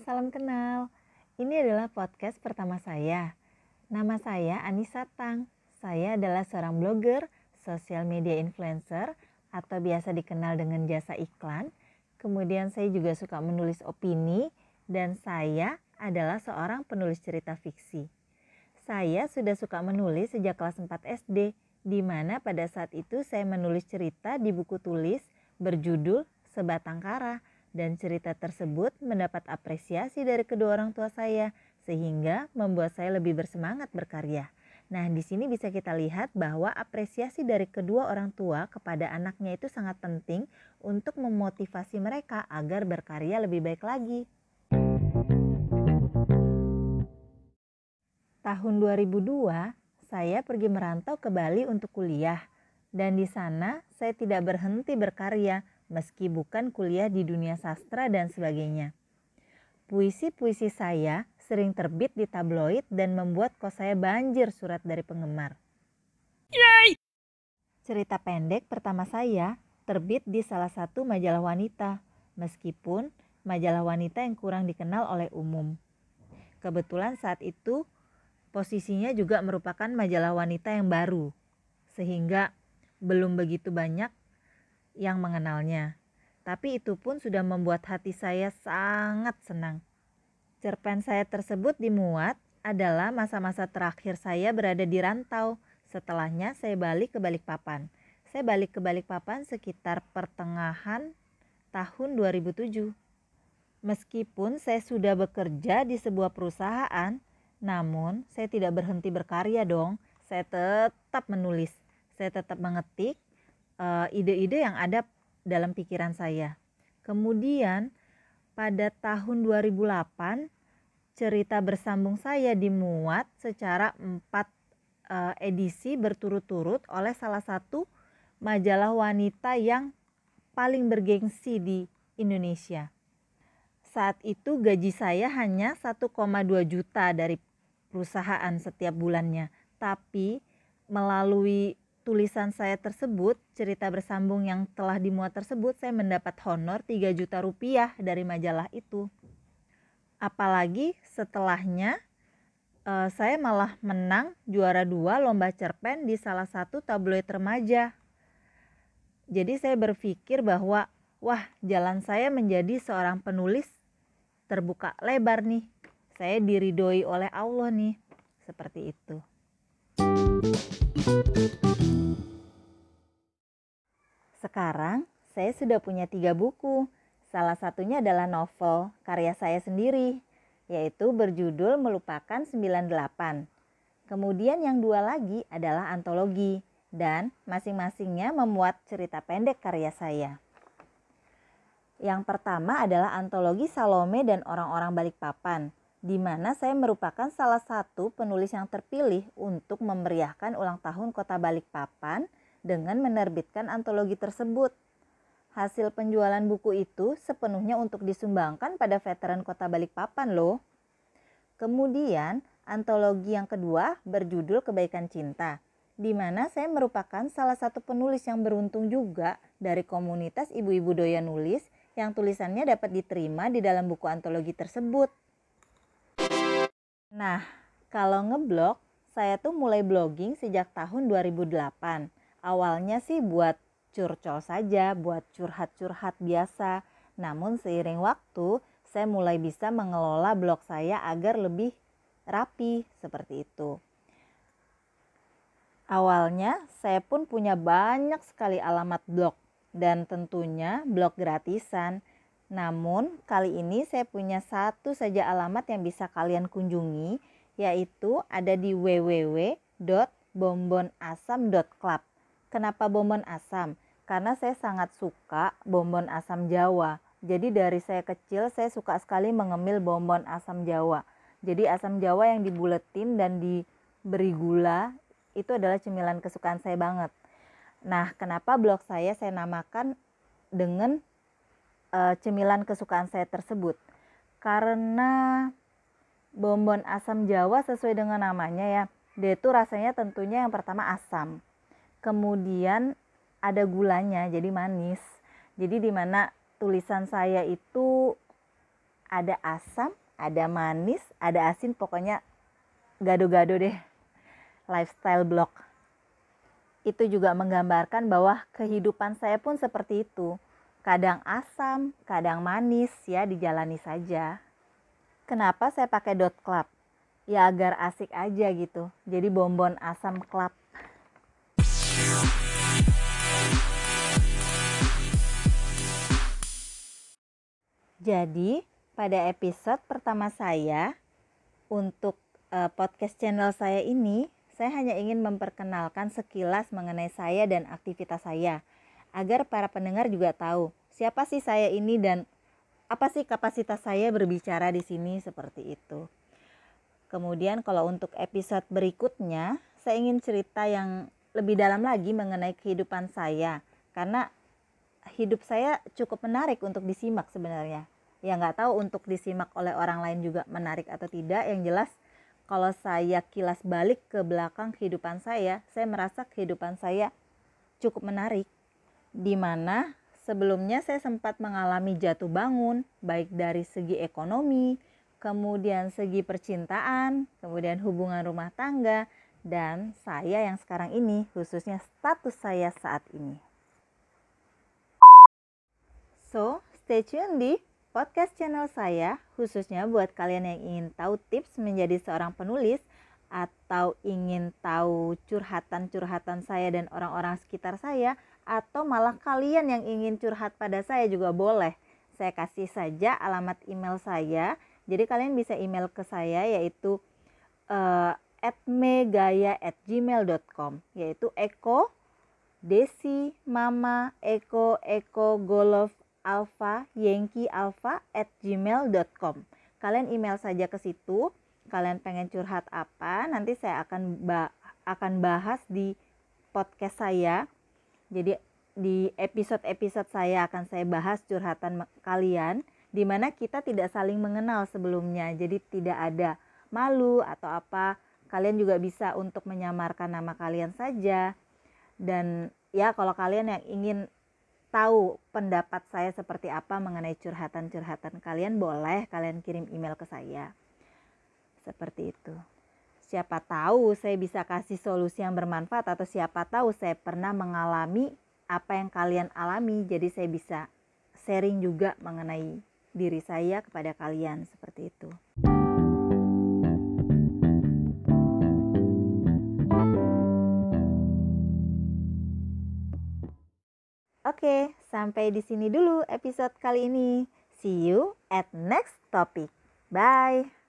salam kenal. Ini adalah podcast pertama saya. Nama saya Anissa Tang. Saya adalah seorang blogger, sosial media influencer, atau biasa dikenal dengan jasa iklan. Kemudian saya juga suka menulis opini, dan saya adalah seorang penulis cerita fiksi. Saya sudah suka menulis sejak kelas 4 SD, di mana pada saat itu saya menulis cerita di buku tulis berjudul Sebatang Kara dan cerita tersebut mendapat apresiasi dari kedua orang tua saya sehingga membuat saya lebih bersemangat berkarya. Nah, di sini bisa kita lihat bahwa apresiasi dari kedua orang tua kepada anaknya itu sangat penting untuk memotivasi mereka agar berkarya lebih baik lagi. Tahun 2002, saya pergi merantau ke Bali untuk kuliah dan di sana saya tidak berhenti berkarya meski bukan kuliah di dunia sastra dan sebagainya. Puisi-puisi saya sering terbit di tabloid dan membuat kos saya banjir surat dari penggemar. Yay! Cerita pendek pertama saya terbit di salah satu majalah wanita, meskipun majalah wanita yang kurang dikenal oleh umum. Kebetulan saat itu posisinya juga merupakan majalah wanita yang baru, sehingga belum begitu banyak yang mengenalnya. Tapi itu pun sudah membuat hati saya sangat senang. Cerpen saya tersebut dimuat adalah masa-masa terakhir saya berada di rantau. Setelahnya saya balik ke Balikpapan. Saya balik ke Balikpapan sekitar pertengahan tahun 2007. Meskipun saya sudah bekerja di sebuah perusahaan, namun, saya tidak berhenti berkarya dong. Saya tetap menulis. Saya tetap mengetik ide-ide uh, yang ada dalam pikiran saya. Kemudian, pada tahun 2008, cerita bersambung saya dimuat secara empat uh, edisi berturut-turut oleh salah satu majalah wanita yang paling bergengsi di Indonesia. Saat itu gaji saya hanya 1,2 juta dari perusahaan setiap bulannya. Tapi melalui tulisan saya tersebut, cerita bersambung yang telah dimuat tersebut, saya mendapat honor 3 juta rupiah dari majalah itu. Apalagi setelahnya uh, saya malah menang juara dua lomba cerpen di salah satu tabloid remaja. Jadi saya berpikir bahwa wah jalan saya menjadi seorang penulis terbuka lebar nih saya diridoi oleh Allah nih. Seperti itu. Sekarang saya sudah punya tiga buku. Salah satunya adalah novel karya saya sendiri, yaitu berjudul Melupakan 98. Kemudian yang dua lagi adalah antologi dan masing-masingnya memuat cerita pendek karya saya. Yang pertama adalah antologi Salome dan orang-orang Balikpapan di mana saya merupakan salah satu penulis yang terpilih untuk memeriahkan ulang tahun Kota Balikpapan dengan menerbitkan antologi tersebut. Hasil penjualan buku itu sepenuhnya untuk disumbangkan pada veteran Kota Balikpapan loh. Kemudian, antologi yang kedua berjudul Kebaikan Cinta, di mana saya merupakan salah satu penulis yang beruntung juga dari komunitas ibu-ibu doyan nulis yang tulisannya dapat diterima di dalam buku antologi tersebut. Nah, kalau ngeblog, saya tuh mulai blogging sejak tahun 2008. Awalnya sih buat curcol saja, buat curhat-curhat biasa. Namun seiring waktu, saya mulai bisa mengelola blog saya agar lebih rapi seperti itu. Awalnya saya pun punya banyak sekali alamat blog dan tentunya blog gratisan namun, kali ini saya punya satu saja alamat yang bisa kalian kunjungi, yaitu ada di www.bombonasam.club. Kenapa bombon asam? Karena saya sangat suka bombon asam Jawa. Jadi dari saya kecil saya suka sekali mengemil bombon asam Jawa. Jadi asam Jawa yang dibuletin dan diberi gula itu adalah cemilan kesukaan saya banget. Nah, kenapa blog saya saya namakan dengan uh, cemilan kesukaan saya tersebut karena bonbon asam Jawa sesuai dengan namanya ya dia itu rasanya tentunya yang pertama asam kemudian ada gulanya jadi manis jadi di mana tulisan saya itu ada asam, ada manis, ada asin, pokoknya gado-gado deh. Lifestyle blog. Itu juga menggambarkan bahwa kehidupan saya pun seperti itu. Kadang asam, kadang manis ya dijalani saja. Kenapa saya pakai dot club? Ya agar asik aja gitu. Jadi bonbon asam club. Jadi, pada episode pertama saya untuk uh, podcast channel saya ini, saya hanya ingin memperkenalkan sekilas mengenai saya dan aktivitas saya agar para pendengar juga tahu siapa sih saya ini dan apa sih kapasitas saya berbicara di sini seperti itu. Kemudian kalau untuk episode berikutnya, saya ingin cerita yang lebih dalam lagi mengenai kehidupan saya karena hidup saya cukup menarik untuk disimak sebenarnya. Ya nggak tahu untuk disimak oleh orang lain juga menarik atau tidak. Yang jelas kalau saya kilas balik ke belakang kehidupan saya, saya merasa kehidupan saya cukup menarik. Di mana sebelumnya saya sempat mengalami jatuh bangun, baik dari segi ekonomi, kemudian segi percintaan, kemudian hubungan rumah tangga, dan saya yang sekarang ini, khususnya status saya saat ini. So, stay tune di podcast channel saya, khususnya buat kalian yang ingin tahu tips menjadi seorang penulis atau ingin tahu curhatan-curhatan saya dan orang-orang sekitar saya, atau malah kalian yang ingin curhat pada saya juga boleh. Saya kasih saja alamat email saya. Jadi kalian bisa email ke saya yaitu uh, at megaya@gmail.com yaitu Eko Desi Mama Eko Eko Golov alpha yankee alpha at gmail.com kalian email saja ke situ kalian pengen curhat apa nanti saya akan ba akan bahas di podcast saya jadi di episode-episode saya akan saya bahas curhatan kalian di mana kita tidak saling mengenal sebelumnya jadi tidak ada malu atau apa kalian juga bisa untuk menyamarkan nama kalian saja dan ya kalau kalian yang ingin tahu pendapat saya seperti apa mengenai curhatan-curhatan kalian, boleh kalian kirim email ke saya. Seperti itu. Siapa tahu saya bisa kasih solusi yang bermanfaat atau siapa tahu saya pernah mengalami apa yang kalian alami, jadi saya bisa sharing juga mengenai diri saya kepada kalian seperti itu. Oke, sampai di sini dulu episode kali ini. See you at next topic. Bye.